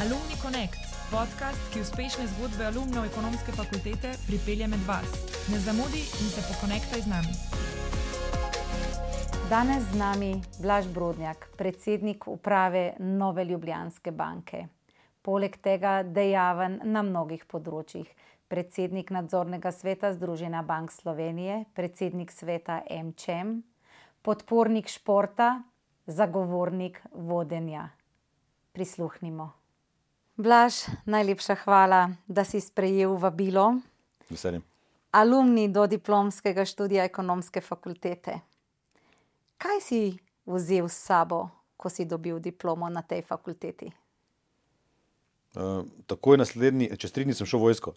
Alumni Connect, podcast, ki uspešne zgodbe alumnov ekonomske fakultete pripelje med vas. Ne zamudi in se pokonektaj z nami. Danes z nami Blaž Brodnjak, predsednik uprave Nove Ljubljanske banke. Poleg tega dejaven na mnogih področjih. Predsednik nadzornega sveta Združenja bank Slovenije, predsednik sveta MČM, podpornik športa, zagovornik vodenja. Prisluhnimo. Blaž, najlepša hvala, da si sprejel vabilo. Veselim. Alumni do diplomskega študija ekonomske fakultete. Kaj si vzel s sabo, ko si dobil diplomo na tej fakulteti? Uh, takoj naslednji, čez tri dni sem šel v vojsko.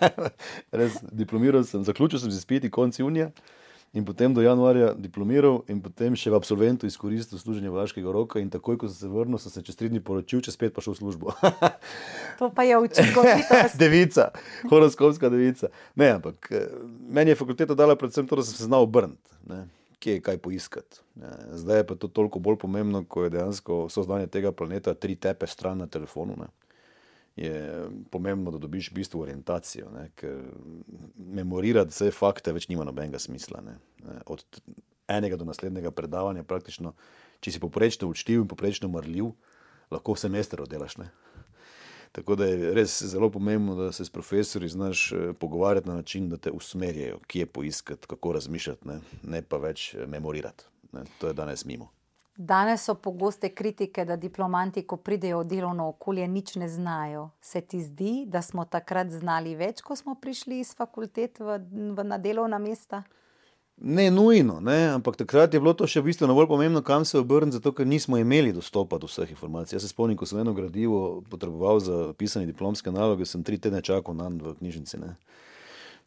Res, diplomiral sem, zaključil sem z izpiti konec junija in potem do januarja diplomiral in potem še v absolventu izkoristil služenje vojaškega roka in takoj, ko sem se vrnil, sem se čez tri dni poročil, čez pet pa šel v službo. To pa je učinkovitost. devica, horoskopska devica. Ne, ampak eh, meni je fakulteta dala predvsem to, da sem se znal obrniti. Kje je kaj poiskati. ne. Zdaj je pa to toliko bolj pomembno, ko je dejansko sozdanje tega planeta tri tepe stran na telefonu. Ne. Je pomembno, da dobiš v bistvu orientacijo, ne, memorirati vse fakte več nima nobenega smisla. Ne. Od enega do naslednjega predavanja, praktično, če si poprečno učljiv in poprečno marljiv, lahko semester oddelaš. Ne. Tako da je res zelo pomembno, da se s profesorji znaš eh, pogovarjati na način, da te usmerjajo, kje poiskati, kako razmišljati, ne, ne pa več eh, memorirati. Ne. To je danes mimo. Danes so pogoste kritike, da diplomanti, ko pridejo v delovno okolje, nič ne znajo. Se ti zdi, da smo takrat znali več, ko smo prišli iz fakultet v, v, na delovna mesta? Ne nujno, ne, ampak takrat je bilo to še bistveno bolj pomembno, kam se obrniti, zato ker nismo imeli dostopa do vseh informacij. Jaz se spomnim, ko sem eno gradivo potreboval za pisanje diplomske naloge, sem tri tedne čakal na v knjižnici. Ne.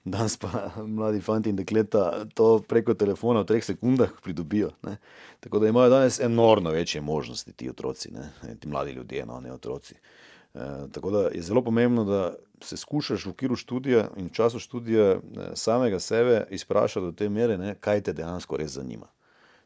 Danes pa mladi fanti in dekleta to preko telefona v treh sekundah pridobijo. Ne. Tako da imajo danes enormno večje možnosti ti otroci, ne, ti mladi ljudje, no, ne otroci. E, tako da je zelo pomembno, da se skušaš v okviru študija in v času študija eh, samega sebe izprašati do te mere, ne, kaj te dejansko res zanima.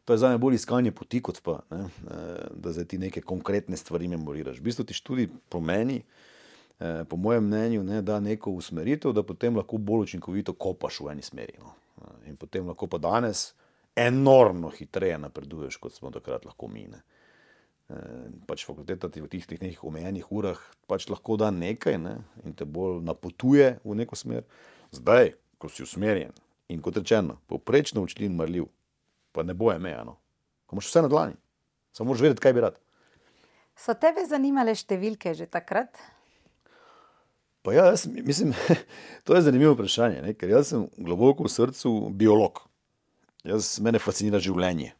To je za me bolj iskanje poti, kot pa, ne, eh, da zdaj ti neke konkretne stvari memoriraš. V bistvu ti študij pomeni, eh, po mojem mnenju, ne, da neko usmeritev, da potem lahko bolj učinkovito kopaš v eni smeri. No. In potem lahko pa danes enormno hitreje napreduješ, kot smo takrat lahko mi. Ne. Pač fakulteta ti v tistih nekih omejenih urah pač lahko da nekaj ne, in te bolj napotuje v neko smer. Zdaj, ko si usmerjen in kot rečeno, povprečno učljiv in marljiv, pa ne boje meja. No. Ko imaš vse na dlani, samo moraš vedeti, kaj bi rad. So tebe zanimale številke že takrat? Pa ja, jaz mislim, to je zanimivo vprašanje, ne, ker jaz sem globoko v srcu biolog. Jaz, mene fascinira življenje.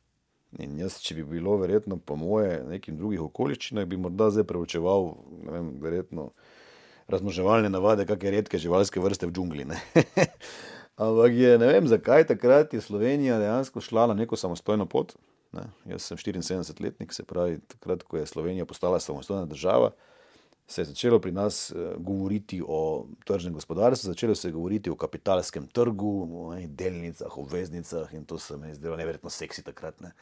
In jaz, če bi bilo verjetno po moje nekim drugih okoliščinah, bi morda zdaj preučeval, ne vem, verjetno razmnoževalne navade, kakšne redke živalske vrste v džungli. Ampak je, ne vem, zakaj takrat je Slovenija dejansko šla na neko samostojno pot. Ne? Jaz sem 74-letnik, se pravi, takrat, ko je Slovenija postala samostojna država, se je začelo pri nas eh, govoriti o tržnem gospodarstvu, začelo se je govoriti o kapitalskem trgu, o delnicah, obveznicah in to se mi je zdelo neverjetno seksi takrat. Ne?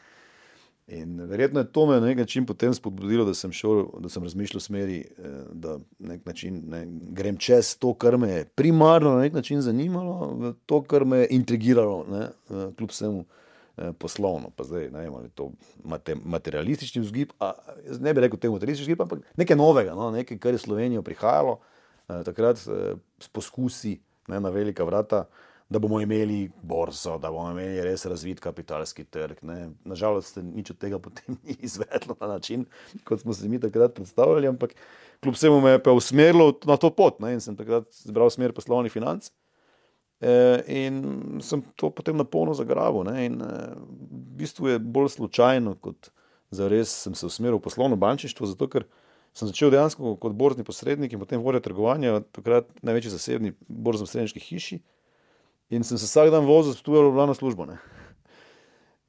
In verjetno je to me na nek način potem spodbudilo, da sem, šel, da sem razmišljal v smeri, eh, da nek način, ne, grem čez to, kar me je primarno na nek način zanimalo, to, kar me je intrigiralo, ne, eh, kljub vsemu eh, poslovno. Pa zdaj ne vem, ali je to mate, materialistični vzgib, a ne bi rekel temu materialistični vzgib, ampak nekaj novega, no, nekaj, kar je Slovenijo prihajalo, takrat s poskusi ne, na velika vrata da bomo imeli borzo, da bomo imeli res razvit kapitalski trg. Ne. Nažalost, se nič od tega potem ni izvedlo na način, kot smo si mi takrat predstavljali, ampak kljub vsemu me je pa usmerilo na to pot ne. in sem takrat zbral smer poslovnih financ. E, in sem to potem na polno zagrabil. Ne. In e, v bistvu je bolj slučajno, kot za res sem se usmeril v poslovno bančništvo, zato ker sem začel dejansko kot borzni posrednik in potem vodja trgovanja, takrat največji zasebni borzno-srednjiški hiši. In sem se vsak dan vozil, tudi v glavno službo. Ne.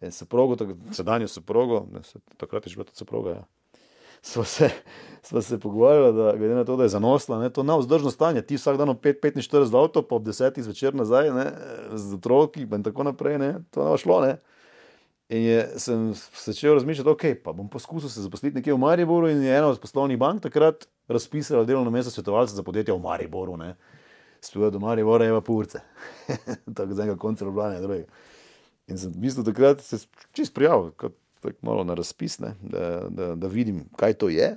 In se progo, sedanjo se progo, se, takrat je že bila tudi proga. Ja. Sva se, sva se pogovarjala, da glede na to, da je zanosla, ne, to je vzdržno stanje. Ti vsak dan ob 5-45 z avto, pa ob 10 zvečer nazaj, ne, z otroki in tako naprej, ne, to ne bo šlo. Ne. In je, sem začel razmišljati, ok, pa bom poskusil se zaposliti nekje v Mariboru in je ena od poslovnih bank takrat razpisali delovno mesto svetovalca za podjetje v Mariboru. Sploh do Maribora je pa purce, tako z enega konca Ljubljana, drugega. In sem v bistvu takrat se čist prijavil, kot malo na razpis, ne, da, da, da vidim, kaj to je.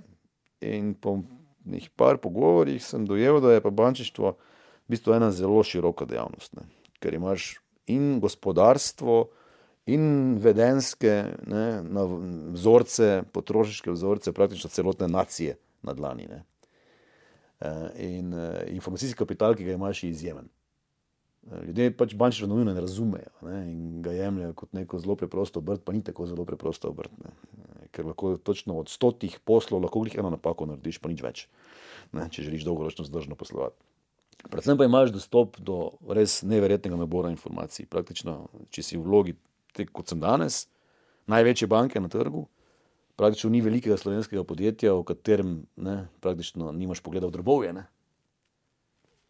In po nekaj pogovorih sem dojel, da je pa bančništvo v bistvu ena zelo široka dejavnost, ne, ker imaš in gospodarstvo, in vedenske ne, vzorce, potrošniške vzorce, praktično celotne nacije na dlani. Ne. In informacijski kapital, ki ga imaš, je izjemen. Ljudje pač bančno nujno ne razumejo ne, in ga jemljajo kot neko zelo preprosto obrt, pa ni tako zelo preprosto obrt. Ne. Ker lahko točno od stotih poslov lahko jih eno napako narediš, pa nič več, ne, če želiš dolgoročno zdržno poslovati. Predvsem pa imaš dostop do res neverjetnega nabora informacij. Praktično, če si v vlogi, te, kot sem danes, največje banke na trgu, praktično ni velikega slovenskega podjetja, v katerem ne, praktično nimaš pogleda v drobovje. Ne.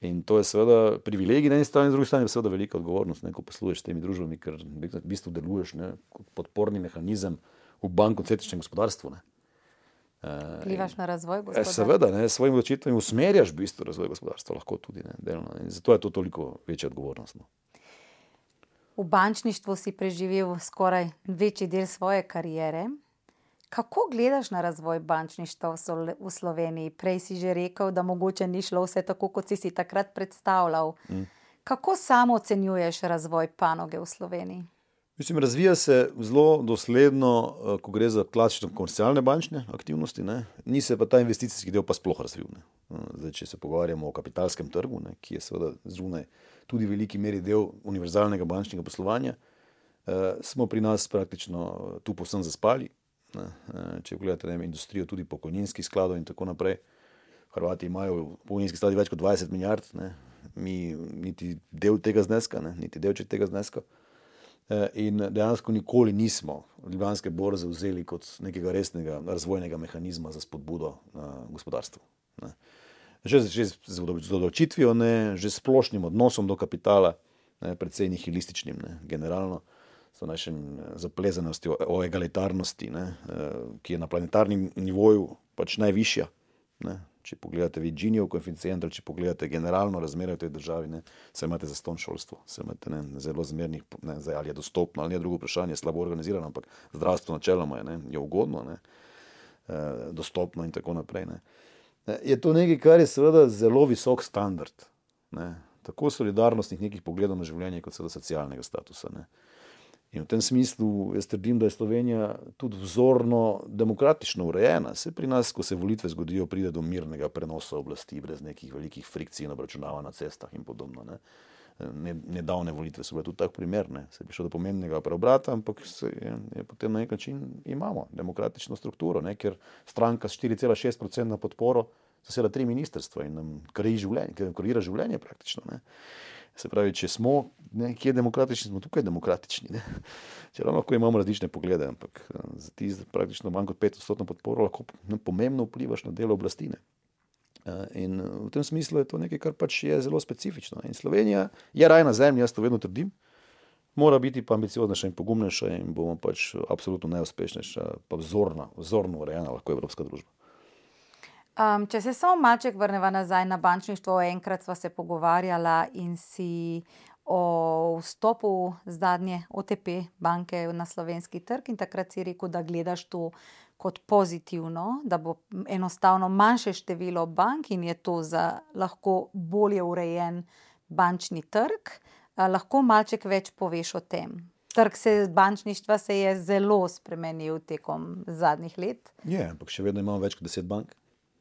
In to je seveda privilegij na eni strani, na drugi strani pa seveda velika odgovornost, ne, ko posluješ s temi družbami, ker v bistvu deluješ ne, kot podporni mehanizem v bankocentričnem gospodarstvu. Ne. Vplivaš na razvoj Eh, gospodarstva? Seveda, ne, s svojimi odločitvami usmerjaš v bistvu razvoj gospodarstva, lahko tudi ne, delno. In zato je to toliko večja odgovornost. No. V bančništvu si preživel skoraj večji del svoje kariere. Kako gledaš na razvoj bančništva v Sloveniji? Prej si že rekel, da mogoče ni šlo vse tako, kot si si takrat predstavljal. Mm. Kako samo ocenjuješ razvoj panoge v Sloveniji? Mislim, razvija se zelo dosledno, eh, ko gre za klasične komercialne bančne aktivnosti, ne. ni se pa ta investicijski del pa sploh razvil. Ne. Eh, Zdaj, če se pogovarjamo o kapitalskem trgu, ne, ki je seveda zunaj tudi v veliki meri del univerzalnega bančnega poslovanja, eh, smo pri nas praktično tu povsem zaspali. Eh, Če pogledate vem, industrijo tudi pokojninskih skladov in tako naprej. Hrvati imajo pokojninski skladi več kot 20 milijard, ne. mi niti del tega zneska, ne, niti delček tega zneska. Eh, In dejansko nikoli nismo Ljubljanske borze vzeli kot nekega resnega razvojnega mehanizma za spodbudo uh, gospodarstvu. Ne. Že, že z z odloč- z odločitvijo, ne, že s splošnim odnosom do kapitala, ne, predvsej nihilističnim, ne, generalno, s to našim zaplezanostjo o egalitarnosti, ne, eh, ki je na planetarnem nivoju pač najvišja. Ne. Če pogledate Virginijev koeficient, ali če pogledate generalno razmere v tej državi, ne, se imate za ston šolstvo, se imate ne, zelo zmernih, ne, zdaj, ali je dostopno, ali je drugo vprašanje, slabo organizirano, ampak zdravstvo načeloma je, ne, je ugodno, ne, eh, dostopno in tako naprej. Ne. Eh, Je to nekaj, kar je seveda zelo visok standard, ne, tako solidarnostnih nekih pogledov na življenje, kot seveda socialnega statusa. Ne. In v tem smislu jaz trdim, da je Slovenija tudi vzorno demokratično urejena. Se pri nas, ko se volitve zgodijo, pride do mirnega prenosa oblasti, brez nekih velikih frikcij in obračunava na cestah in podobno. Ne. Ne, nedavne volitve so bile tudi tak primer, ne. se je prišlo do pomembnega preobrata, ampak se je, je potem na nek način imamo demokratično strukturo, ne, ker stranka s 4,6% na podporo zaseda tri ministrstva in nam kreira življenje, kreira življenje praktično. Ne. Se pravi, če smo nekje demokratični, smo tukaj demokratični. Ne? Čeprav lahko imamo različne poglede, ampak eh, za ti praktično manj kot 500 podporo lahko ne, pomembno vplivaš na delo oblasti. Ne? Eh, In eh, v tem smislu je to nekaj, kar pač je zelo specifično. In Slovenija je raj na zemlji, jaz to vedno trdim, mora biti pa ambicioznejša in pogumnejša in bomo pač absolutno najuspešnejša, pa vzorna, vzorno urejena lahko evropska družba. Um, če se samo malček vrnemo nazaj na bančništvo, enkrat sva se pogovarjala in si o vstopu zadnje OTP banke na slovenski trg, in takrat si rekel, da gledaš to kot pozitivno, da bo enostavno manjše število bank in je to za lahko bolje urejen bančni trg. Lahko malček več poveš o tem. Trg se, bančništva se je zelo spremenil tekom zadnjih let. Je, ampak še vedno imamo več kot deset bank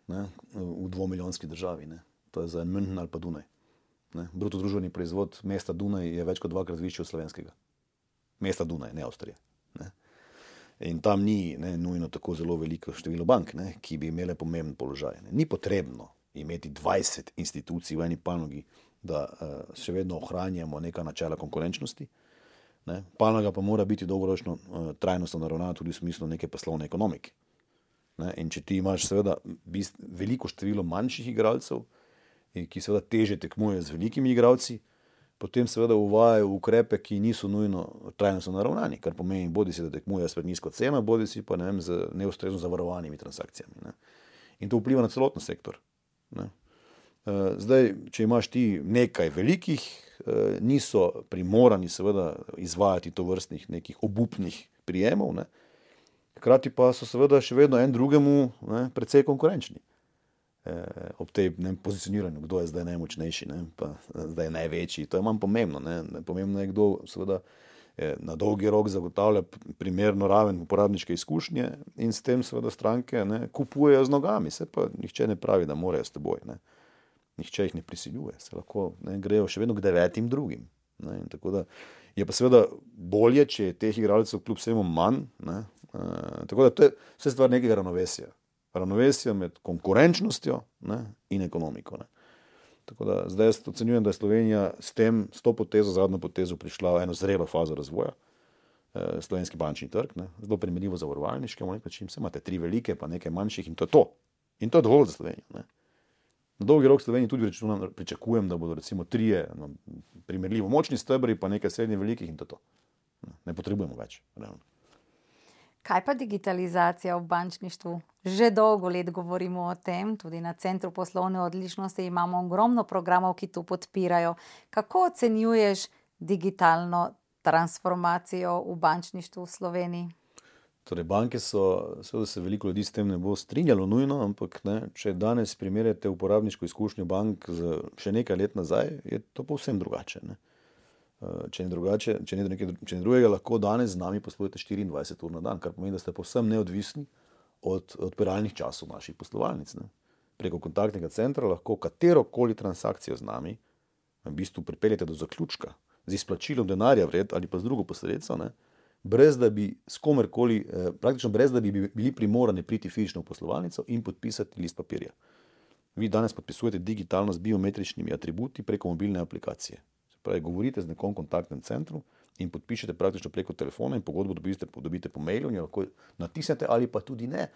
ne, v dvomilijonski državi. Ne. To je za en München ali pa Dunaj. Ne. Bruto družbeni proizvod mesta Dunaj je več kot dvakrat višji od slovenskega. Mesta Dunaj, ne Avstrije. Ne. In tam ni ne, nujno tako zelo veliko število bank, ne, ki bi imele pomemben položaj. Ne. Ni potrebno imeti 20 institucij v eni panogi, da uh, še vedno ohranjamo neka načela konkurenčnosti. Ne. Panoga pa mora biti dolgoročno uh, trajnostno naravnana tudi v smislu neke poslovne ekonomike. Ne, in če ti imaš, seveda, bist, veliko število manjših igralcev, in ki seveda teže tekmujejo z velikimi igralci, potem seveda uvajajo ukrepe, ki niso nujno trajnostno naravnani, kar pomeni, bodi si da tekmujejo s nizko ceno, bodi si pa ne vem, z neustrezno zavarovanimi transakcijami. Ne. In to vpliva na celoten sektor. Ne. Zdaj, če imaš ti nekaj velikih, niso primorani, seveda, izvajati to vrstnih obupnih prijemov, ne. Hkrati pa so, seveda, še vedno en drugemu ne, precej konkurenčni. Eh, ob tem pozicioniranju, kdo je zdaj najmočnejši, ne, pa zdaj je največji. To je manj pomembno. Ne. Pomembno je, kdo seveda, na dolgi rok zagotavlja primerno raven uporabniške izkušnje in s tem seveda stranke ne, kupujejo z nogami. Se pa nihče ne pravi, da morajo s teboj. Ne. Nihče jih ne prisiljuje, se lahko ne, grejo še vedno k devetim drugim. Ne, da, je pa seveda bolje, če je teh igralcev kljub vsemu manj. Ne, tako da to je vse stvar nekega ravnovesja ravnovesje med konkurenčnostjo ne, in ekonomiko. Ne. Tako da zdaj jaz ocenjujem, da je Slovenija s tem, s to potezo, zadnjo potezo, prišla v eno zrelo fazo razvoja. Eh, slovenski bančni trg, ne, zelo primerljivo za vrvalniške, način, vse imate tri velike, pa nekaj manjših in to je to. In to je dovolj za Slovenijo. Ne. Na dolgi rok Sloveniji tudi pričakujem, da bodo recimo trije no, primerljivo močni stebri, pa nekaj srednje velikih in to je to. Ne, ne potrebujemo več. Realno. Kaj pa digitalizacija v bančništvu? Že dolgo let govorimo o tem, tudi na Centru poslovne odličnosti imamo ogromno programov, ki to podpirajo. Kako ocenjuješ digitalno transformacijo v bančništvu v Sloveniji? Torej, banke so, seveda se veliko ljudi s tem ne bo strinjalo, nujno, ampak ne, če danes primerjate uporabniško izkušnjo bank z še nekaj let nazaj, je to povsem drugače. Ne. Eh, če ne, drugače, če, ne nekaj, če ne drugega, lahko danes z nami poslujete 24 ur na dan, kar pomeni, da ste povsem neodvisni od odpiralnih časov naših poslovalnic. Ne. Preko kontaktnega centra lahko katero koli transakcijo z nami v bistvu pripeljete do zaključka z izplačilom denarja vred ali pa z drugo posredstvo, brez da bi s komerkoli, eh, praktično brez da bi bili primorani priti fizično v poslovalnico in podpisati list papirja. Vi danes podpisujete digitalno z biometričnimi atributi preko mobilne aplikacije. Pravi, govorite z nekom v kontaktnem centru in podpišete praktično preko telefona, in pogodbo dobite, dobite po mailu, in lahko natisnete ali pa tudi ne.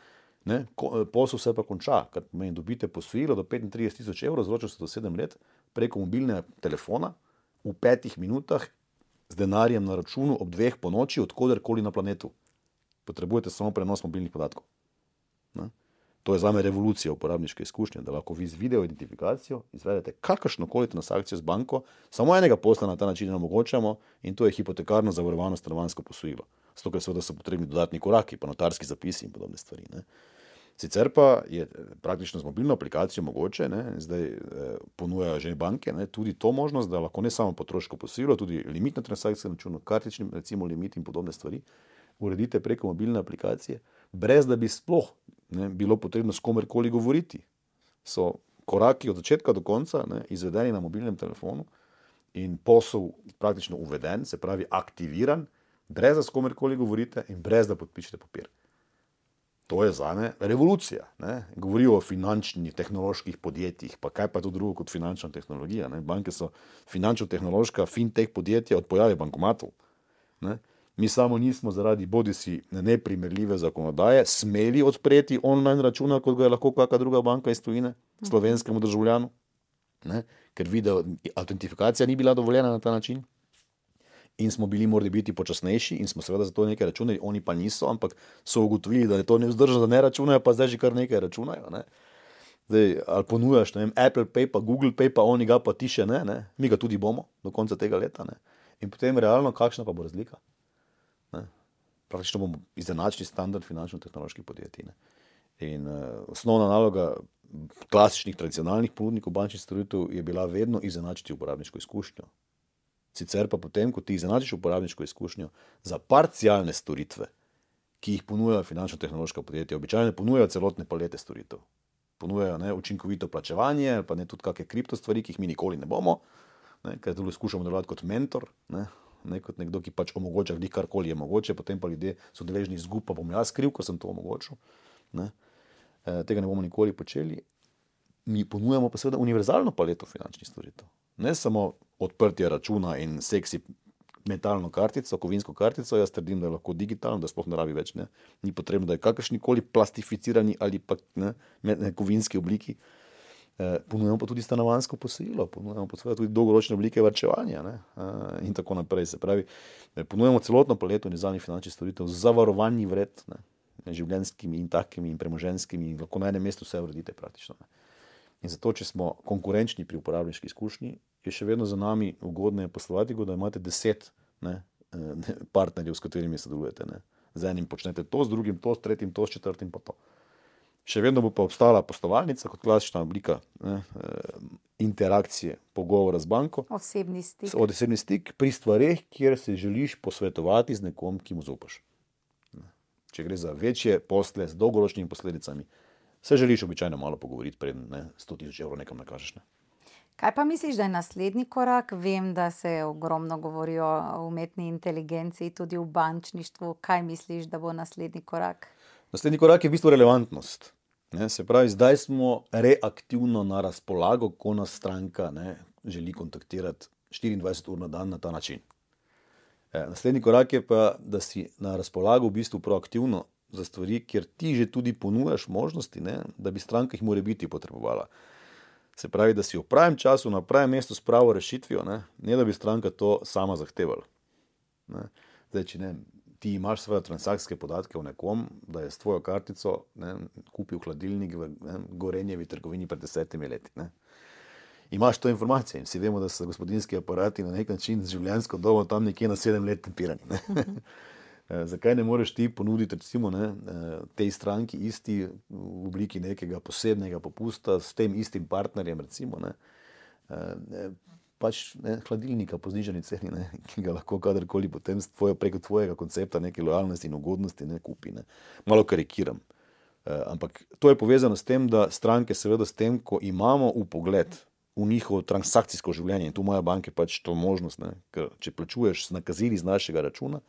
ne? Eh, posel se pa konča, kar pomeni, dobite posojilo do 35 tisoč evrov, zročijo se do 7 let preko mobilnega telefona v petih minutah z denarjem na računu ob dveh po noči, odkudarkoli na planetu. Potrebujete samo prenos mobilnih podatkov. Ne? To je za me revolucija uporabniške izkušnje, da lahko vi z video identifikacijo izvedete kakršno koli transakcijo z banko, samo enega posla na ta način omogočamo in to je hipotekarno zavarovano stanovansko posojilo. Zato, ker seveda so potrebni dodatni koraki, pa notarski zapisi in podobne stvari. Ne. Sicer pa je praktično z mobilno aplikacijo mogoče, ne, zdaj eh, ponujajo že banke, ne, tudi to možnost, da lahko ne samo potroško posojilo, tudi limitne transakcije na računu, kartični recimo limit in podobne stvari uredite preko mobilne aplikacije, brez da bi sploh ne, bilo potrebno s komerkoli govoriti. So koraki od začetka do konca ne, izvedeni na mobilnem telefonu in posel praktično uveden, se pravi aktiviran, brez da s komerkoli govorite in brez da podpišete papir. To je za me revolucija. Ne. Govorijo o finančnih, tehnoloških podjetjih, pa kaj pa je to drugo kot finančna tehnologija. Ne. Banke so finančno-tehnološka, fintech podjetja od pojave bankomatov. Ne. Mi samo nismo zaradi bodi si neprimerljive zakonodaje smeli odpreti online računa, kot ga je lahko kakšna druga banka iz tujine, slovenskemu državljanu, ne? ker video autentifikacija ni bila dovoljena na ta način. In smo bili morali biti počasnejši, in smo seveda za to nekaj računali, oni pa niso, ampak so ugotovili, da je to nevzdržno, da ne računajo, pa zdaj že kar nekaj računajo. Ne? Zdaj, ali ponujaš vem, Apple Pay, pa Google Pay, pa oni ga pa ti še ne, ne, mi ga tudi bomo do konca tega leta. Ne? In potem realno, kakšna pa bo razlika? Praktično bomo izenačili standard finančno-tehnoloških podjetij. Ne? In uh, osnovna naloga klasičnih, tradicionalnih ponudnikov bančnih storitev je bila vedno izenačiti uporabniško izkušnjo. Sicer pa potem, ko ti izenačiš uporabniško izkušnjo za parcialne storitve, ki jih ponujajo finančno-tehnološka podjetja, običajno ponujajo celotne palete storitev. Ponujajo ne, učinkovito plačevanje, pa ne tudi kakšne kripto stvari, ki jih mi nikoli ne bomo, ne, ker tudi skušamo delovati kot mentor. Ne, ne kot nekdo, ki pač omogoča, da karkoli je mogoče, potem pa ljudje so deležni izgub, pa bom jaz kriv, ko sem to omogočil. Ne. E, tega ne bomo nikoli počeli. Mi ponujamo pa seveda univerzalno paleto finančnih storitev. Ne samo odprtje računa in seksi metalno kartico, kovinsko kartico, jaz trdim, da je lahko digitalno, da sploh ne rabi več. Ne. Ni potrebno, da je kakršni koli plastificirani ali pa ne, ne, kovinski obliki. Ponujemo pa tudi stanovansko posojilo, ponujemo pa tudi dolgoročne oblike vrčevanja ne, eh, in tako naprej. Se pravi, eh, ponujemo celotno paleto univerzalnih finančnih storitev z zavarovanji vred. Ne. življenjskimi in takimi in premoženskimi, in lahko na enem mestu vse uredite praktično. Ne. In zato, če smo konkurenčni pri uporabniški izkušnji, je še vedno za nami ugodno poslovati, kot da imate deset ne, eh, partnerjev, s katerimi sodelujete. Ne. Z enim počnete to, z drugim to, s tretjim to, s četrtim pa to. Še vedno bo pa obstala poslovalnica kot klasična oblika ne, eh, interakcije, pogovora z banko. Osebni stik. Osebni stik pri stvarih, kjer se želiš posvetovati z nekom, ki mu zaupaš. Če gre za večje posle z dolgoročnimi posledicami, se želiš običajno malo pogovoriti, preden 100 tisoč evrov nekam nakažeš. Ne. Kaj pa misliš, da je naslednji korak? Vem, da se ogromno govori o umetni inteligenci, tudi v bančništvu. Kaj misliš, da bo naslednji korak? Naslednji korak je v bistvu relevantnost. Ne, se pravi, zdaj smo reaktivno na razpolago, ko nas stranka ne, želi kontaktirati 24 ur na dan na ta način. E, naslednji korak je pa, da si na razpolago v bistvu proaktivno za stvari, kjer ti že tudi ponujaš možnosti, ne, da bi stranka jih more biti potrebovala. Se pravi, da si v pravem času, na pravem mestu s pravo rešitvijo, ne, ne da bi stranka to sama zahtevala. Ne. Zdaj, če ne, ti imaš svoje transakcijske podatke o nekom, da je s tvojo kartico ne, kupil hladilnik v ne, Gorenjevi trgovini pred desetimi leti. Ne. Imaš to informacijo in vsi vemo, da so gospodinski aparati na nek način z življenjsko dobo tam nekje na sedem let tempirani. Eh, zakaj ne moreš ti ponuditi, recimo, ne, eh, tej stranki isti v obliki nekega posebnega popusta s tem istim partnerjem, recimo, ne, eh, pač ne, hladilnika po zniženi ceni, ne, ki ga lahko kadarkoli potem tvojo, preko tvojega koncepta neke lojalnosti in ugodnosti ne kupi. Ne. Malo karikiram. Ampak to je povezano s tem, da stranke, seveda, s tem, ko imamo v pogled v njihovo transakcijsko življenje, in tu imajo banke pač to možnost, ne, ker če plačuješ z nakazili z našega računa,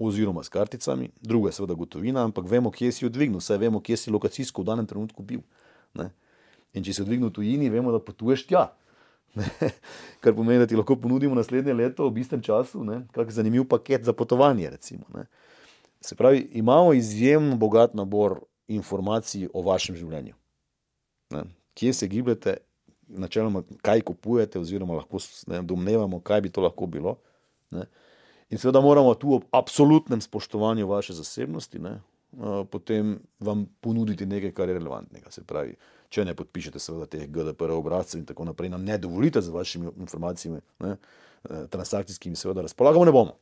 oziroma s karticami, druga je seveda gotovina, ampak vemo, kje si jo dvignil, saj vemo, kje si lokacijsko v danem trenutku bil. Ne? In če si dvignil tujini, vemo, da potuješ tja. Ne? Kar pomeni, da ti lahko ponudimo naslednje leto v istem času, kakšen zanimiv paket za potovanje. Recimo, Se pravi, imamo izjemno bogat nabor informacij o vašem življenju. Ne? Kje se gibljete, načeloma, kaj kupujete, oziroma lahko ne, domnevamo, kaj bi to lahko bilo. Ne? In seveda moramo tu ob absolutnem spoštovanju vaše zasebnosti, ne, potem vam ponuditi nekaj, kar je relevantnega. Se pravi, če ne podpišete, seveda, teh GDPR obrazcev in tako naprej, nam ne dovolite z vašimi informacijami, ne, transakcijskimi, seveda, razpolagamo, ne bomo.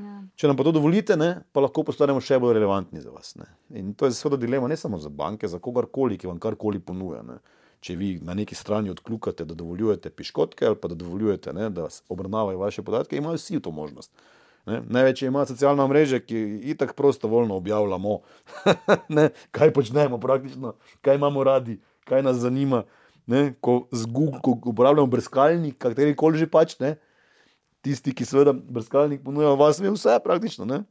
Ja. Če nam pa to dovolite, ne, pa lahko postanemo še bolj relevantni za vas. Ne. In to je seveda dilema ne samo za banke, za kogarkoli, ki vam karkoli ponuja. Ne. Če vi na neki strani odkljukate, da dovoljujete piškotke ali pa da dovoljujete, ne, da obravnavajo vaše podatke, imajo vsi to možnost. Ne? Največje ima socialna mreža, ki jih tako prostovoljno objavljamo, kaj počnemo, praktično, kaj imamo radi, kaj nas zanima. Ne? Ko, Google, ko uporabljamo brskalnik, kateri koli že pač, ne? tisti, ki seveda brskalnik ponuja, vas ve vse praktično. Ne,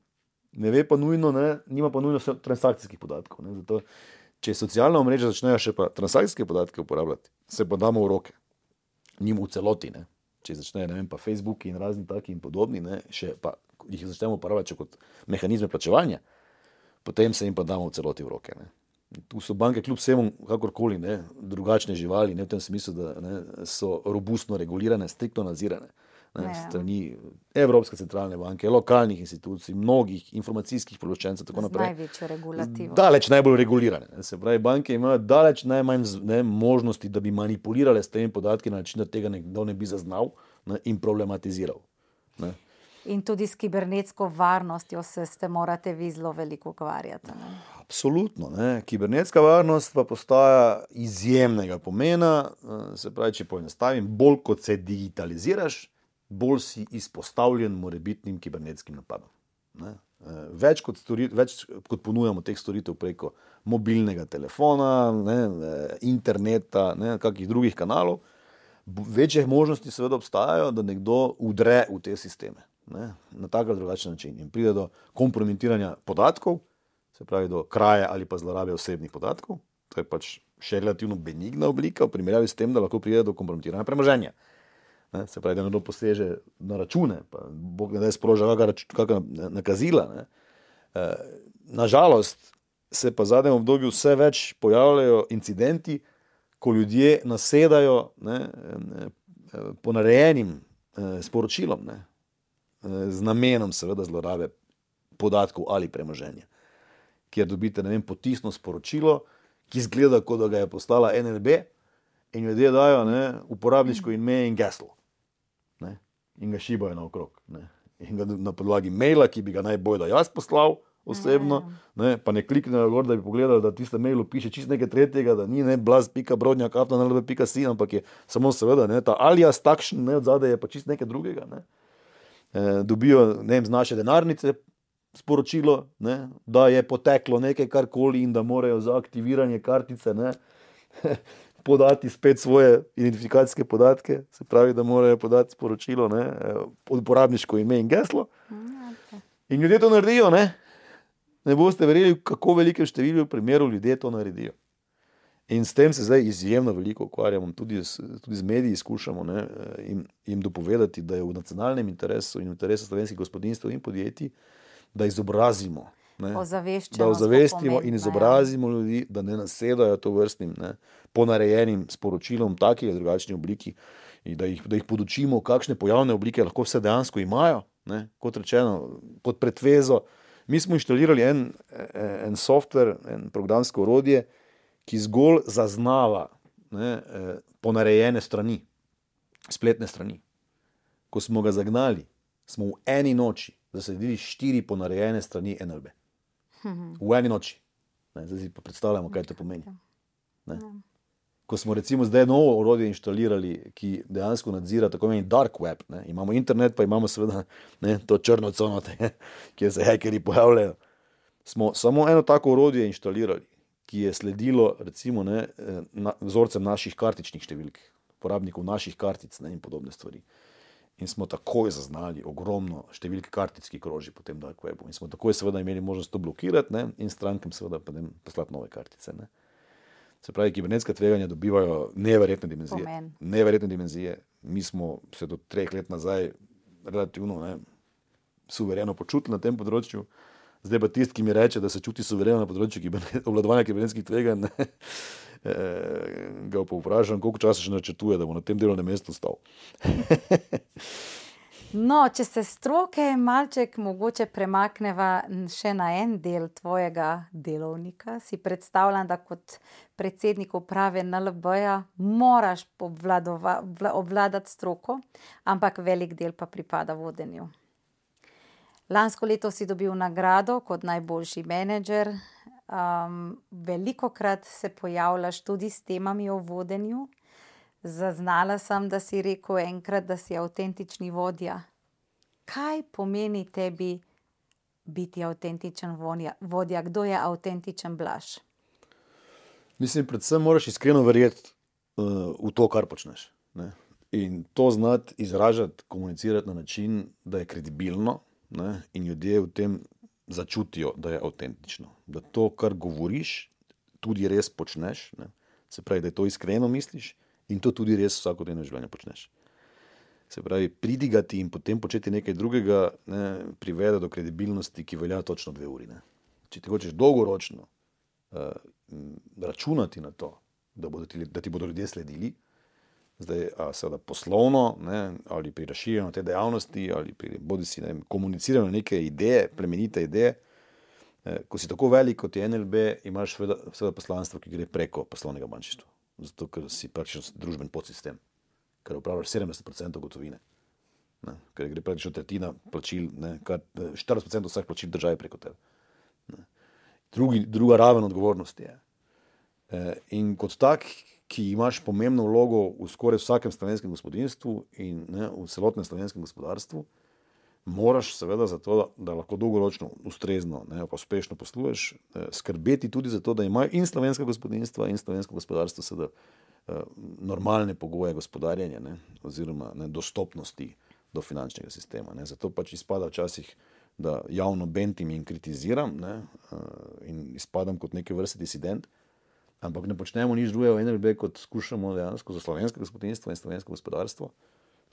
ne ve pa nujno, ne? nima pa nujno transakcijskih podatkov. Zato, če socialna mreža začnejo še pa transakcijske podatke uporabljati, se pa damo v roke, njim v celoti. Ne? če začne, ne vem, pa Facebook in razni taki in podobni, ne, še pa jih začnemo uporabljati kot mehanizme plačevanja, potem se jim pa damo v celoti v roke. Ne. Tu so banke, kljub vsemu, kakorkoli, ne, drugačne živali, ne v tem smislu, da ne, so robustno regulirane, striktno nadzirane. Ne, ja. strani Evropske centralne banke, lokalnih institucij, mnogih informacijskih položajcev. Največjo regulativo. Daleč najbolj regulirane. Ne, se pravi, banke imajo daleč najmanj ne, možnosti, da bi manipulirale s temi podatki na način, da tega nekdo ne bi zaznal ne, in problematiziral. Ne. In tudi s kibernetsko varnostjo se ste morate vi zelo veliko ukvarjati. Absolutno. Ne. Kibernetska varnost pa postaja izjemnega pomena. Se pravi, če poenostavim, bolj kot se digitaliziraš, bolj si izpostavljen morebitnim kibernetskim napadom. Ne? Eh, več kot, storit, več kot ponujamo teh storitev preko mobilnega telefona, ne, eh, interneta, ne, kakih drugih kanalov, večje možnosti seveda obstajajo, da nekdo udre v te sisteme ne, na tak ali drugačen način in pride do kompromitiranja podatkov, se pravi do kraje ali pa zlorabe osebnih podatkov. To je pač še relativno benigna oblika v primerjavi s tem, da lahko pride do kompromitiranja premoženja. Ne, se pravi, da nekdo poseže na račune, pa Bog ne da sproža kakšna nakazila. Ne. E, nažalost se pa v zadnjem obdobju vse več pojavljajo incidenti, ko ljudje nasedajo ne, ne, ponarejenim ne, sporočilom, ne, z namenom, seveda, zlorabe podatkov ali premoženja. kjer dobite vem, potisno sporočilo, ki zgleda, kot da ga je postala NLB, in ljudje dajo ne, uporabniško ime in geslo. Ne, in ga šibajo naokrog. Ne, in ga na podlagi maila, ki bi ga najbolj da jaz poslal. Osebno, ne, pa ne kliknejo gor, da bi pogledali, da tiste mailu piše čist nekaj tretjega, da ni ne blaz, pika brodnja, kapna, ne pika si, ampak je samo seveda, ne, ta alias takšen, ne, od zadaj je pa čist nekaj drugega. Ne. E, dobijo, vem, z naše denarnice, sporočilo, ne, da je poteklo nekaj karkoli in da morajo za aktiviranje kartice ne, podati spet svoje identifikacijske podatke, se pravi, da morajo podati sporočilo, ne, uporabniško ime in geslo. In ljudje to naredijo. Ne, ne boste verjeli, kako velikem številu primerov ljudje to naredijo. In s tem se zdaj izjemno veliko ukvarjamo, tudi, tudi z mediji skušamo ne, jim, jim dopovedati, da je v nacionalnem interesu in interesu slovenskih gospodinstv in podjetij da izobrazimo. Ne, da ozavestimo in izobrazimo ja. ljudi, da ne nasedajo to vrstnim ne, ponarejenim sporočilom, taki ali drugačni obliki, da jih, da jih podučimo, kakšne pojavne oblike lahko vse dejansko imajo. Ne, kot rečeno, pod pretvezo. Mi smo inštalirali en, en softver, en programsko orodje, ki zgolj zaznava ne, ponarejene strani, spletne strani. Ko smo ga zagnali, smo v eni noči zasedili štiri ponarejene strani NLB. V eni noči. Ne, zdaj si pa predstavljamo, kaj to pomeni. Ne. Ko smo recimo zdaj novo orodje inštalirali, ki dejansko nadzira tako imenovani dark web, ne. imamo internet, pa imamo seveda ne, to črno cono, kjer se hekeri pojavljajo. Smo samo eno tako orodje inštalirali, ki je sledilo recimo ne, na, vzorcem naših kartičnih številk, uporabnikov naših kartic ne, in podobne stvari in smo takoj zaznali ogromno številk kartic, ki kroži po tem dark webu. In smo takoj seveda imeli možnost to blokirati ne? in strankam seveda ne poslati nove kartice. Ne? Se pravi, kibernetska tveganja dobivajo neverjetne dimenzije. Pomen. Neverjetne dimenzije. Mi smo se do treh let nazaj relativno ne, suvereno počutili na tem področju. Zdaj pa tisti, ki mi reče, da se čuti suvereno na področju obvladovanja kibernetskih tveganj, Eh, ga pa vprašam, koliko časa še načrtuje, da bo na tem delovnem mestu stal. no, če se stroke malček mogoče premakneva še na en del tvojega delovnika, si predstavljam, da kot predsednik uprave NLB-ja moraš obvladati stroko, ampak velik del pa pripada vodenju. Lansko leto si dobil nagrado kot najboljši menedžer, Um, veliko krat se pojavljaš tudi s temami o vodenju. Zaznala sem, da si rekel enkrat, da si avtentični vodja. Kaj pomeni tebi biti avtentičen vodja? Kdo je avtentičen blaž? Mislim, predvsem moraš iskreno verjeti uh, v to, kar počneš. Ne? In to znati izražati, komunicirati na način, da je kredibilno ne? in ljudje v tem začutijo, da je avtentično, da to, kar govoriš, tudi res počneš. Ne? Se pravi, da to iskreno misliš in to tudi res vsakodnevno življenje počneš. Se pravi, pridigati in potem početi nekaj drugega, ne, privede do kredibilnosti, ki velja točno dve uri. Ne? Če ti hočeš dolgoročno uh, računati na to, da, ti, da ti bodo ljudje sledili, zdaj, a, seveda poslovno, ne, ali pri razširjanju te dejavnosti, ali pri bodi si ne, komuniciranju neke ideje, plemenite ideje. E, ko si tako velik kot je NLB, imaš seveda, seveda poslanstvo, ki gre preko poslovnega bančništva. Zato, ker si pač družben podsistem, ker upravljaš 70% gotovine. Ne, ker gre praktično tretjina plačil, ne, kar, 40% vseh plačil države preko tebe. Drugi, druga raven odgovornosti je. E, in kot tak, ki imaš pomembno vlogo v skoraj vsakem slovenskem gospodinstvu in ne, v celotnem slovenskem gospodarstvu, moraš seveda za to, da, da lahko dolgoročno, ustrezno, pa uspešno posluješ, eh, skrbeti tudi za to, da imajo in slovenska gospodinstva in slovensko gospodarstvo seveda eh, normalne pogoje gospodarjenja ne, oziroma ne, dostopnosti do finančnega sistema. Ne. Zato pač izpada včasih, da javno bentim in kritiziram ne, eh, in izpadam kot neke vrste disident. Ampak ne počnemo nič drugega NLB, kot skušamo dejansko za slovensko gospodinstvo in slovensko gospodarstvo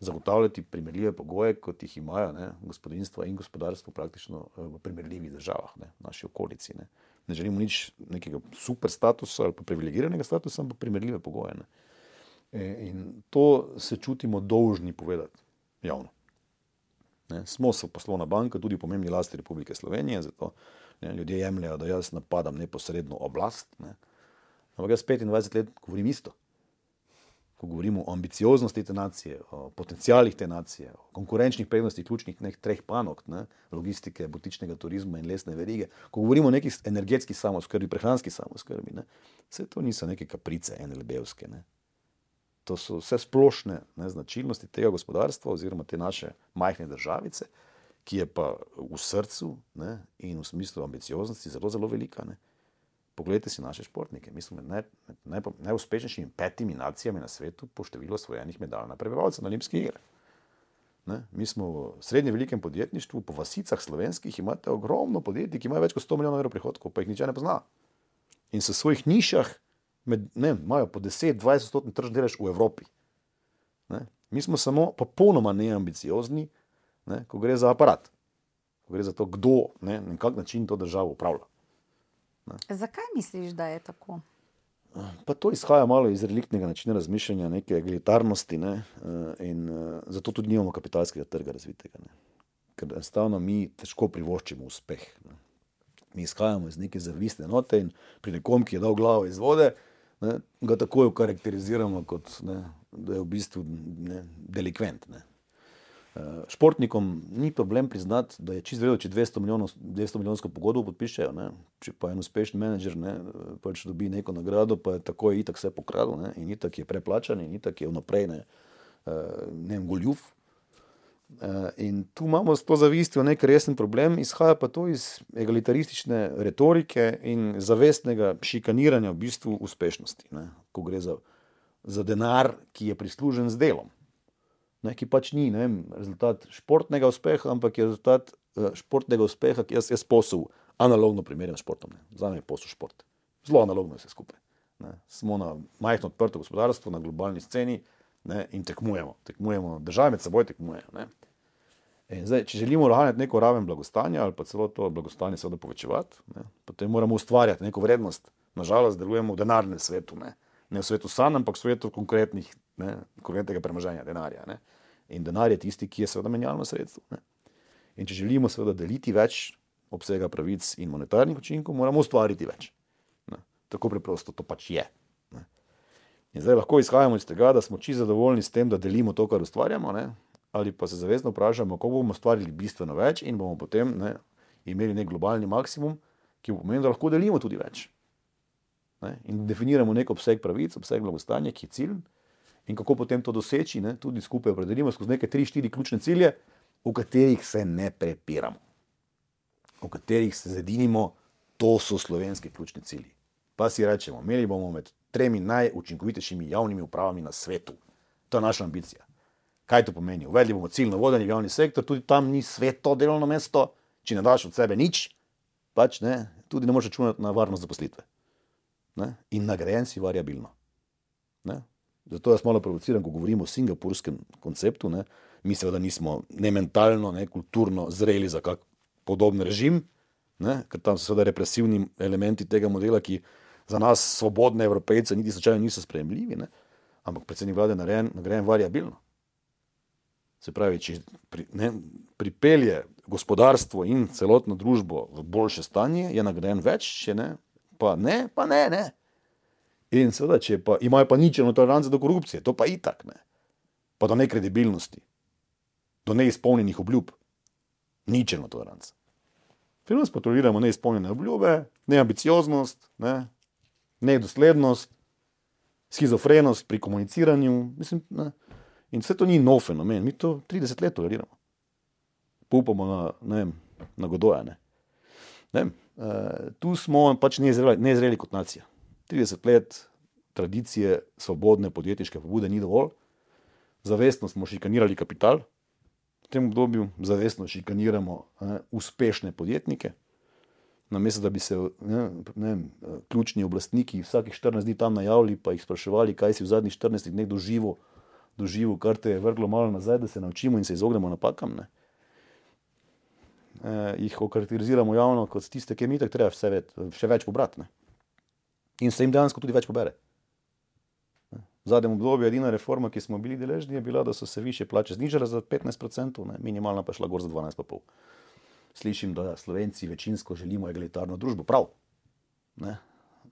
zagotavljati primerljive pogoje, kot jih imajo ne, gospodinstva in gospodarstvo praktično eh, v primerljivih državah, ne, v naši okolici. Ne. ne želimo nič nekega super statusa ali pa privilegiranega statusa, ampak primerljive pogoje. Ne. E, in to se čutimo dolžni povedati javno. Ne. Smo se poslovna banka, tudi pomembni lasti Republike Slovenije, zato Ne? Ljudje jemljajo, da jaz napadam neposredno oblast. Ne? Ampak jaz 25 let govorim isto. Ko govorimo o ambicioznosti te nacije, o potencijalih te nacije, o konkurenčnih prednostih ključnih treh panog, ne? logistike, butičnega turizma in lesne verige, ko govorimo o neki energetski samoskrbi, prehranski samoskrbi, ne? vse to niso neke kaprice, ene lebevske. Ne? To so vse splošne ne, značilnosti tega gospodarstva oziroma te naše majhne državice, ki je pa v srcu ne, in v smislu ambicioznosti zelo, zelo velika. Ne. Poglejte si naše športnike. Mi smo med najuspešnejšimi petimi nacijami na svetu po številu osvojenih medalj na prebivalce na olimpijskih igrah. Mi smo v srednje velikem podjetništvu, po vasicah slovenskih, imate ogromno podjetij, ki imajo več kot 100 milijonov evrov prihodkov, pa jih niče ne pozna. In v svojih nišah med, ne, imajo po 10-20 stotni tržni delež v Evropi. Ne? Mi smo samo popolnoma neambiciozni, ne, ko gre za aparat, ko gre za to, kdo ne, in kak način to državo upravlja. Ne. Zakaj misliš, da je tako? Pa to izhaja malo iz reliktnega načina razmišljanja, neke egalitarnosti, ne, in zato tudi nimamo kapitalskega trga razvitega. Ne. Ker enostavno mi težko privoščimo uspeh. Ne. Mi izhajamo iz neke zavistne note in pri nekom, ki je dal glavo iz vode, ne, ga takoj okarakteriziramo kot ne, da je v bistvu ne, delikvent. Ne. Športnikom ni problem priznati, da je čisto vedno, če 200, milijonov, 200 milijonsko pogodbo podpišejo. Ne? Če pa en uspešen menedžer ne, pač dobi neko nagrado, pa je tako je itak vse pokradil ne? in itak je preplačan in itak je vnaprej ne, ne vem, goljuf. In tu imamo s to zavistjo nek resen problem, izhaja pa to iz egalitaristične retorike in zavestnega šikaniranja v bistvu uspešnosti, ne? ko gre za, za denar, ki je prislužen z delom ne, ki pač ni vem, rezultat športnega uspeha, ampak je rezultat uh, športnega uspeha, ki jaz, jaz posel analogno primerjam s športom. Za me je posel šport. Zelo analogno je vse skupaj. Ne. Smo na majhno odprto gospodarstvo, na globalni sceni ne, in tekmujemo. tekmujemo. Države med seboj tekmujejo. Zdaj, če želimo ohraniti neko raven blagostanja ali pa celo to blagostanje seveda povečevati, ne, potem moramo ustvarjati neko vrednost. Nažalost, delujemo v denarnem svetu, ne, ne v svetu san, ampak v svetu konkretnih, ne, konkretnega premoženja, denarja. Ne. In denar je tisti, ki je seveda menjalno sredstvo. Ne? In če želimo seveda deliti več obsega pravic in monetarnih učinkov, moramo ustvariti več. Ne? Tako preprosto to pač je. Ne? In zdaj lahko izhajamo iz tega, da smo čisto zadovoljni s tem, da delimo to, kar ustvarjamo, ne? ali pa se zavezno vprašamo, kako bomo ustvarili bistveno več in bomo potem ne, imeli nek globalni maksimum, ki bo pomenil, da lahko delimo tudi več. Ne? In definiramo nek obseg pravic, obseg blagostanja, ki je cilj in kako potem to doseči, ne, tudi skupaj opredelimo skozi neke tri, štiri ključne cilje, v katerih se ne prepiramo, v katerih se zedinimo, to so slovenski ključni cilji. Pa si rečemo, imeli bomo med tremi najučinkovitejšimi javnimi upravami na svetu. To je naša ambicija. Kaj to pomeni? Uvedli bomo ciljno vodenje v javni sektor, tudi tam ni sveto delovno mesto, če ne daš od sebe nič, pač ne, tudi ne moreš računati na varnost zaposlitve. Ne? In nagrajen si variabilno. Ne? Zato jaz malo provociram, ko govorimo o singapurskem konceptu. Ne. Mi seveda nismo ne mentalno, ne kulturno zreli za kak podoben režim, ne, ker tam so seveda represivni elementi tega modela, ki za nas, svobodne evropejce, niti slučajno niso sprejemljivi. Ne. Ampak predsednik vlade narejen, nagrajen variabilno. Se pravi, če pri, ne, pripelje gospodarstvo in celotno družbo v boljše stanje, je nagrajen več, če ne, pa ne, pa ne. ne. In seveda, če pa, imajo pa ničelno toleranco do korupcije, to pa itak ne. Pa do nekredibilnosti, do neizpolnjenih obljub. Ničelno toleranco. Pri nas pa toleriramo neizpolnjene obljube, neambicioznost, ne, nedoslednost, schizofrenost pri komuniciranju. Mislim, ne. In vse to ni nov fenomen, mi to 30 let toleriramo. Upamo na, ne vem, na godoja. Ne. Uh, tu smo pač nezreli, nezreli kot nacija. 30 let tradicije svobodne podjetniške pobude ni dovolj. Zavestno smo šikanirali kapital, v tem obdobju zavestno šikaniramo ne, uspešne podjetnike. Namesto da bi se ne, ne, ključni oblastniki vsakih 14 dni tam najavili, pa jih spraševali, kaj si v zadnjih 14 dneh doživel, doživel, kar te je vrglo malo nazaj, da se naučimo in se izognemo napakam. Ne. E, jih okarakteriziramo javno kot tiste, ki jim je treba vse več, še več pobrati in se jim dejansko tudi več pobere. V zadnjem obdobju je edina reforma, ki smo bili deležni, je bila, da so se više plače znižale za 15%, ne, minimalna pa šla gor za 12,5%. slišim, da Slovenci večinsko želimo egalitarno družbo. Prav. Ne?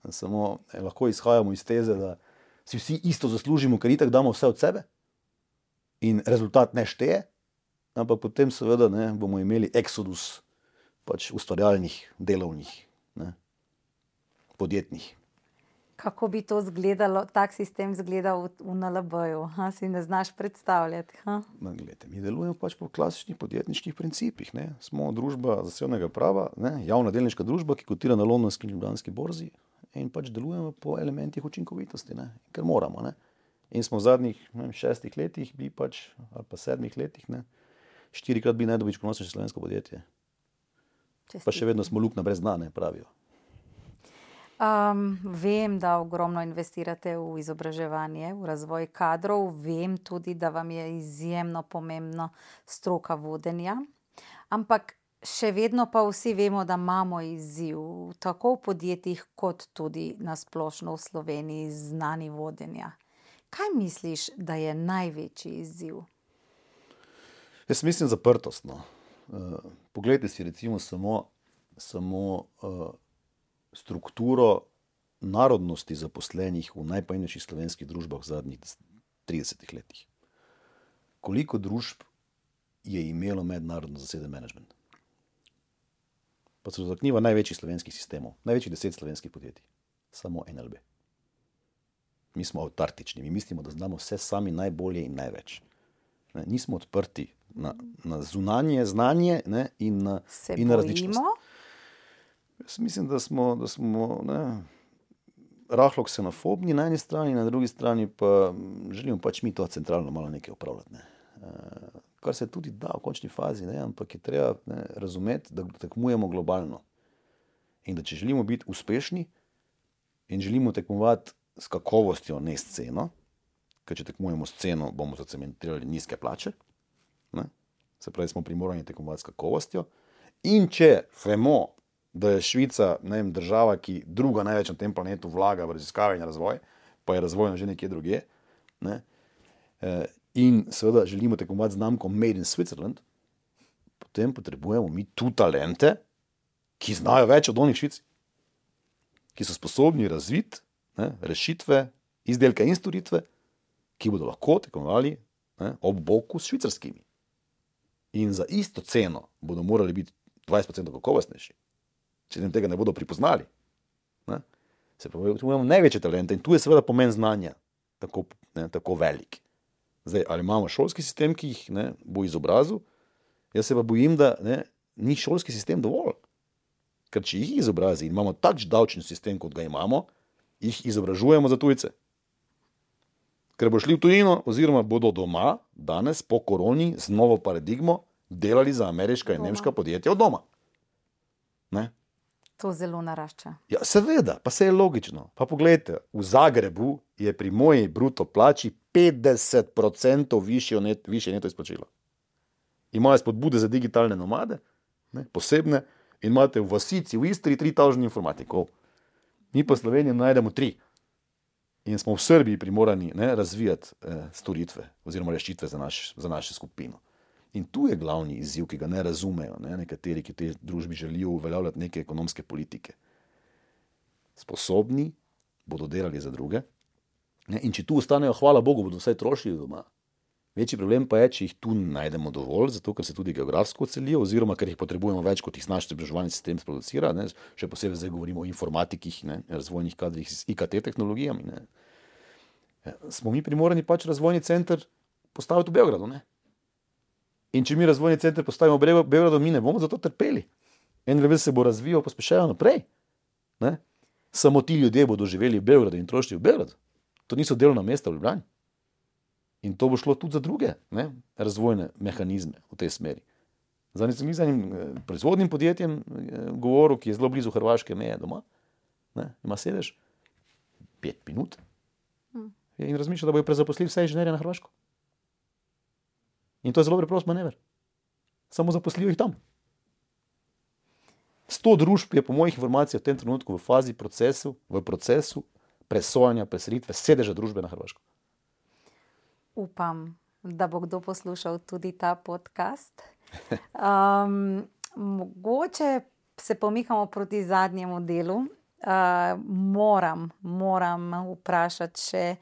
Samo ne, lahko izhajamo iz teze, da si vsi isto zaslužimo, ker itak damo vse od sebe in rezultat ne šteje, ampak potem seveda ne, bomo imeli eksodus pač ustvarjalnih, delovnih, ne, podjetnih. Kako bi to izgledalo, tak sistem izgledal v, v NLB-ju? Si ne znaš predstavljati? Ma, Glede, mi delujemo pač po klasičnih podjetniških principih. Ne. Smo družba zasebnega prava, ne, javna delniška družba, ki kotira na londonski in ljubljanski borzi in pač delujemo po elementih učinkovitosti, ne, ker moramo. Ne. In smo v zadnjih vem, šestih letih, pač, ali pa sedmih letih, ne, štirikrat bi najdobič ponosili slovensko podjetje. Pa še vedno smo luknja brez dna, ne pravijo. Um, vem, da ogromno investirate v izobraževanje, v razvoj kadrov, vem tudi, da vam je izjemno pomembna stroka vodenja. Ampak še vedno pa vsi vemo, da imamo izziv, tako v podjetjih, kot tudi na splošno v Sloveniji, znani vodenja. Kaj misliš, da je največji izziv? Jaz mislim zaprtost. No. Uh, poglejte si recimo samo, samo uh, strukturo narodnosti zaposlenih v najpomembnejših slovenskih družbah v zadnjih 30 letih. Koliko družb je imelo mednarodno zaseden management? Pa se dotakniva največjih slovenskih sistemov, največjih deset slovenskih podjetij, samo NLB. Mi smo avtartični, mi mislimo, da znamo vse sami najbolje in največ. Ne, nismo odprti na, na zunanje znanje ne, in na, Se in na različnost. bojimo? Jaz mislim, da smo, da smo ne, rahlo ksenofobni na eni strani, na drugi strani pa mm, želimo pač mi to centralno malo nekaj upravljati. Ne. Eh, Kar se tudi da v končni fazi, ne, ampak je treba ne, razumeti, da tekmujemo globalno. In da če želimo biti uspešni in želimo tekmovati s kakovostjo, ne s ceno, ker če tekmujemo s ceno, bomo zacementirali nizke plače, ne, se pravi, smo primorani tekmovati s kakovostjo. In če vemo, da je Švica vem, država, ki druga največ na tem planetu vlaga v raziskave in razvoj, pa je razvojna že nekje drugje. Ne? Eh, In seveda želimo tekmovati z znamko Made in Switzerland, potem potrebujemo mi tu talente, ki znajo več od onih švic, ki so sposobni razviti ne, rešitve, izdelke in storitve, ki bodo lahko tekmovali ne, ob boku s švicarskimi. In za isto ceno bodo morali biti 20% kakovostnejši če nam tega ne bodo pripoznali. Ne? Se pravi, imamo največje talente in tu je seveda pomen znanja tako, ne, tako velik. Zdaj, ali imamo šolski sistem, ki jih ne, bo izobrazil, jaz se pa bojim, da ne, ni šolski sistem dovolj. Ker če jih izobrazi in imamo takšen davčni sistem, kot ga imamo, jih izobražujemo za tujce. Ker bo šli v tujino, oziroma bodo doma, danes po koroni, z novo paradigmo, delali za ameriška in Doma. nemška podjetja od doma. Ne? To zelo narašča. Ja, seveda, pa se je logično. Pa poglejte, v Zagrebu je pri moji bruto plači 50% višje net, višje neto izplačilo. Imajo spodbude za digitalne nomade, ne, posebne, in imate v vasici v Istri 3000 informatikov, mi pa v Sloveniji najdemo tri. In smo v Srbiji primorani ne, razvijati eh, storitve oziroma rešitve za, naš, za našo skupino. In tu je glavni izziv, ki ga ne razumejo ne, nekateri, ki v tej družbi želijo uveljavljati neke ekonomske politike. Sposobni bodo delali za druge, ne, in če tu ostanejo, hvala Bogu, bodo vsaj trošili doma. Večji problem pa je, če jih tu najdemo dovolj, zato ker se tudi geografsko celijo, oziroma ker jih potrebujemo več, kot jih naš izobraževalni sistem sproducira. Ne, še posebej zdaj govorimo o informatikih, ne, razvojnih kadrih z IKT tehnologijami. Ne. Ja, Smo mi primorani pač razvojni center postaviti v Beogradu. Ne. In če mi razvojni center postavimo v Bre- Beogradu, mi ne bomo zato trpeli. NRV se bo razvijal, pospeševal naprej. Ne? Samo ti ljudje bodo živeli v Beogradu in trošili v Beogradu. To niso delovna mesta v Ljubljani. In to bo šlo tudi za druge ne? razvojne mehanizme v tej smeri. Za enim proizvodnim podjetjem eh, govoril, ki je zelo blizu Hrvaške meje doma, ne? ima sedež, pet minut. In razmišlja, da bojo prezaposlili vse inženirje na Hrvaško. In to je zelo preprost manever. Samo zaposlijo jih tam. Sto družb je, po mojih informacijah, v tem trenutku v fazi procesu, v procesu presojanja preselitve sedeža družbe na Hrvaško. Upam, da bo kdo poslušal tudi ta podcast. Um, mogoče se pomikamo proti zadnjemu delu. Uh, moram, moram vprašati še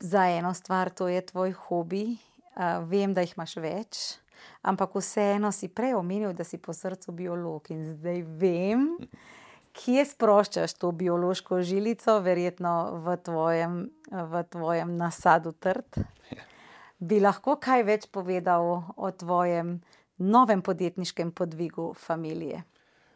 za eno stvar, to je tvoj hobi. Uh, vem, da jih imaš več, ampak vseeno si prej omenil, da si po srcu biolog in zdaj vem, kje sproščaš to biološko žilico, verjetno v tvojem, v tvojem nasadu trd. Bi lahko kaj več povedal o tvojem novem podjetniškem podvigu familije?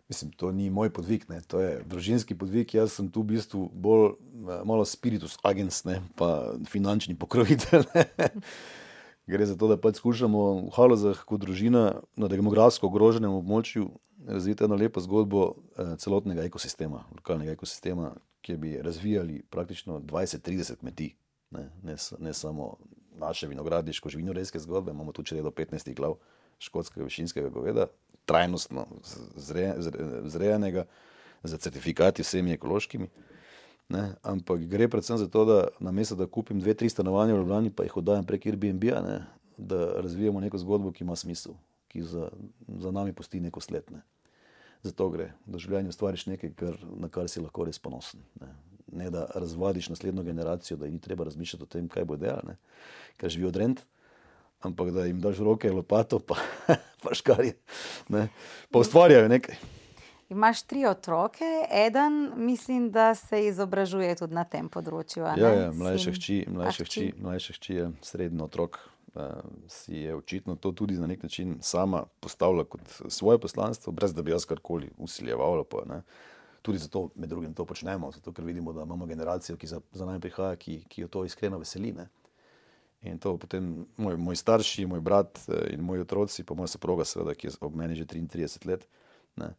Mislim, to ni moj podvig, ne. to je družinski podvig. Jaz sem tu v bistvu bolj malo spiritus agens, ne, pa finančni pokrovitelj. Gre za to, da pač skušamo v Halozah kot družina na demografsko ogroženem območju razviti eno lepo zgodbo eh, celotnega ekosistema, lokalnega ekosistema, ki bi razvijali praktično 20-30 kmetij. Ne, ne, ne samo naše vinogradniško živinorejske zgodbe, imamo tu če do 15 glav škotskega višinskega goveda, trajnostno zre, zre, zrejenega, za certifikati vsemi ekološkimi. Ne, ampak gre predvsem za to, da na mesto, da kupim dve, tri stanovanja v Ljubljani, pa jih oddajam prek Airbnb-a, da razvijamo neko zgodbo, ki ima smisel, ki za, za nami pusti neko sled. Ne. Zato gre, da v življenju stvariš nekaj, kar, na kar si lahko res ponosen. Ne. ne da razvadiš naslednjo generacijo, da jim ni treba razmišljati o tem, kaj bo delal, ker živijo odrend ampak da jim daš roke, lopato, pa, pa škarje, ne, pa ustvarjajo nekaj. Imaš tri otroke, eden, mislim, da se izobražuje tudi na tem področju. Ja, ja, mlajša hči, mlajša hči, mlajša hči je srednji otrok. Uh, si je očitno to tudi na nek način sama postavila kot svoje poslanstvo, brez da bi jaz karkoli usiljevala. Tudi zato med drugim to počnemo, zato ker vidimo, da imamo generacijo, ki za, za nami prihaja, ki, ki jo to iskreno veseli. Uh, In to potem moj, moj starši, moj brat eh, in moji otroci, pa moja soproga, seveda, ki je ob meni že 33 let. Ne.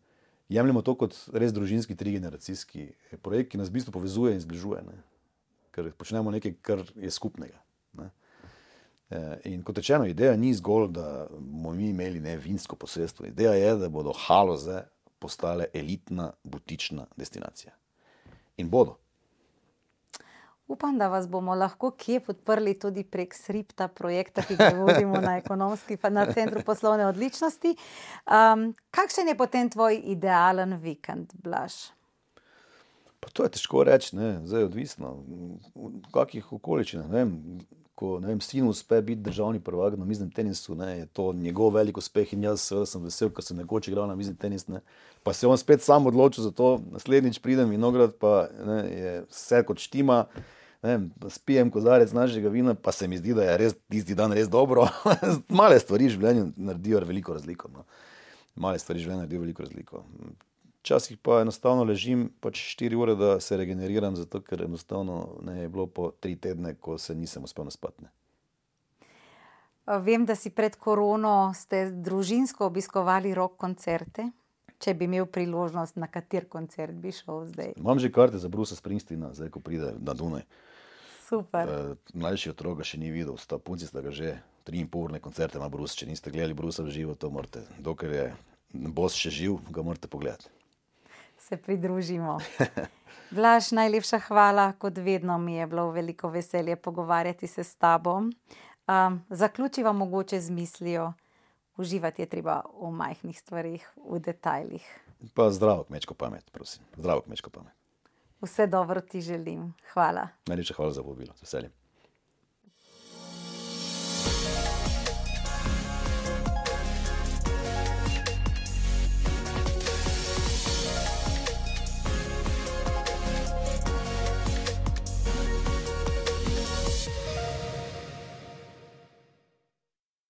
Jemljemo to kot res družinski, trigeneracijski eh, projekt, ki nas v bistvu povezuje in zbližuje, ne. ker počnemo nekaj, kar je skupnega. Ne. Eh, in kot rečeno, ideja ni zgolj, da bomo mi imeli ne vinsko posestvo. Ideja je, da bodo haloze postale elitna, butična destinacija. In bodo. Upam, da vas bomo lahko kje podprli tudi prek SRIPTA projekta, ki ga vodimo na ekonomski, na Centru poslovne odličnosti. Um, kakšen je potem tvoj idealen vikend, Blaž? Pa to je težko reči, zdaj je odvisno. V kakih okoliščinah. Ko ne vem, sin uspe biti državni prvak na miznem tenisu, ne, je to njegov velik uspeh in jaz sem vesel, ker sem nekoč igral na miznem tenisu. Ne. Pa se on spet sam odločil za to, naslednjič pridem in ograd, pa ne, je vse kot štima vem, spijem kozarec našega vina, pa se mi zdi, da je res tisti dan res dobro. Male stvari v življenju naredijo veliko razliko. No. Male stvari v življenju naredijo veliko razliko. Včasih pa enostavno ležim pač 4 ure, da se regeneriram, zato ker enostavno ne je bilo po 3 tedne, ko se nisem uspel naspati. Vem, da si pred korono ste družinsko obiskovali rok koncerte. Če bi imel priložnost, na kater koncert bi šel zdaj? Imam že karte za Brusa Springsteena, zdaj ko pride na Dunaj. Super. Uh, mlajši otrok ga še ni videl, sta punci sta ga že tri in pol urne koncerte na Brusu. Če niste gledali Brusa v živo, to morate. Dokler je bos še živ, ga morate pogledati. Se pridružimo. Vlaš, najlepša hvala, kot vedno mi je bilo veliko veselje pogovarjati se s tabo. Um, zaključiva mogoče z mislijo, uživati je treba v majhnih stvarih, v detajlih. Pa zdravo kmečko pamet, prosim. Zdravo kmečko pamet. Vse dobro ti želim. Hvala. Najlepša hvala za povabilo. Veseljem.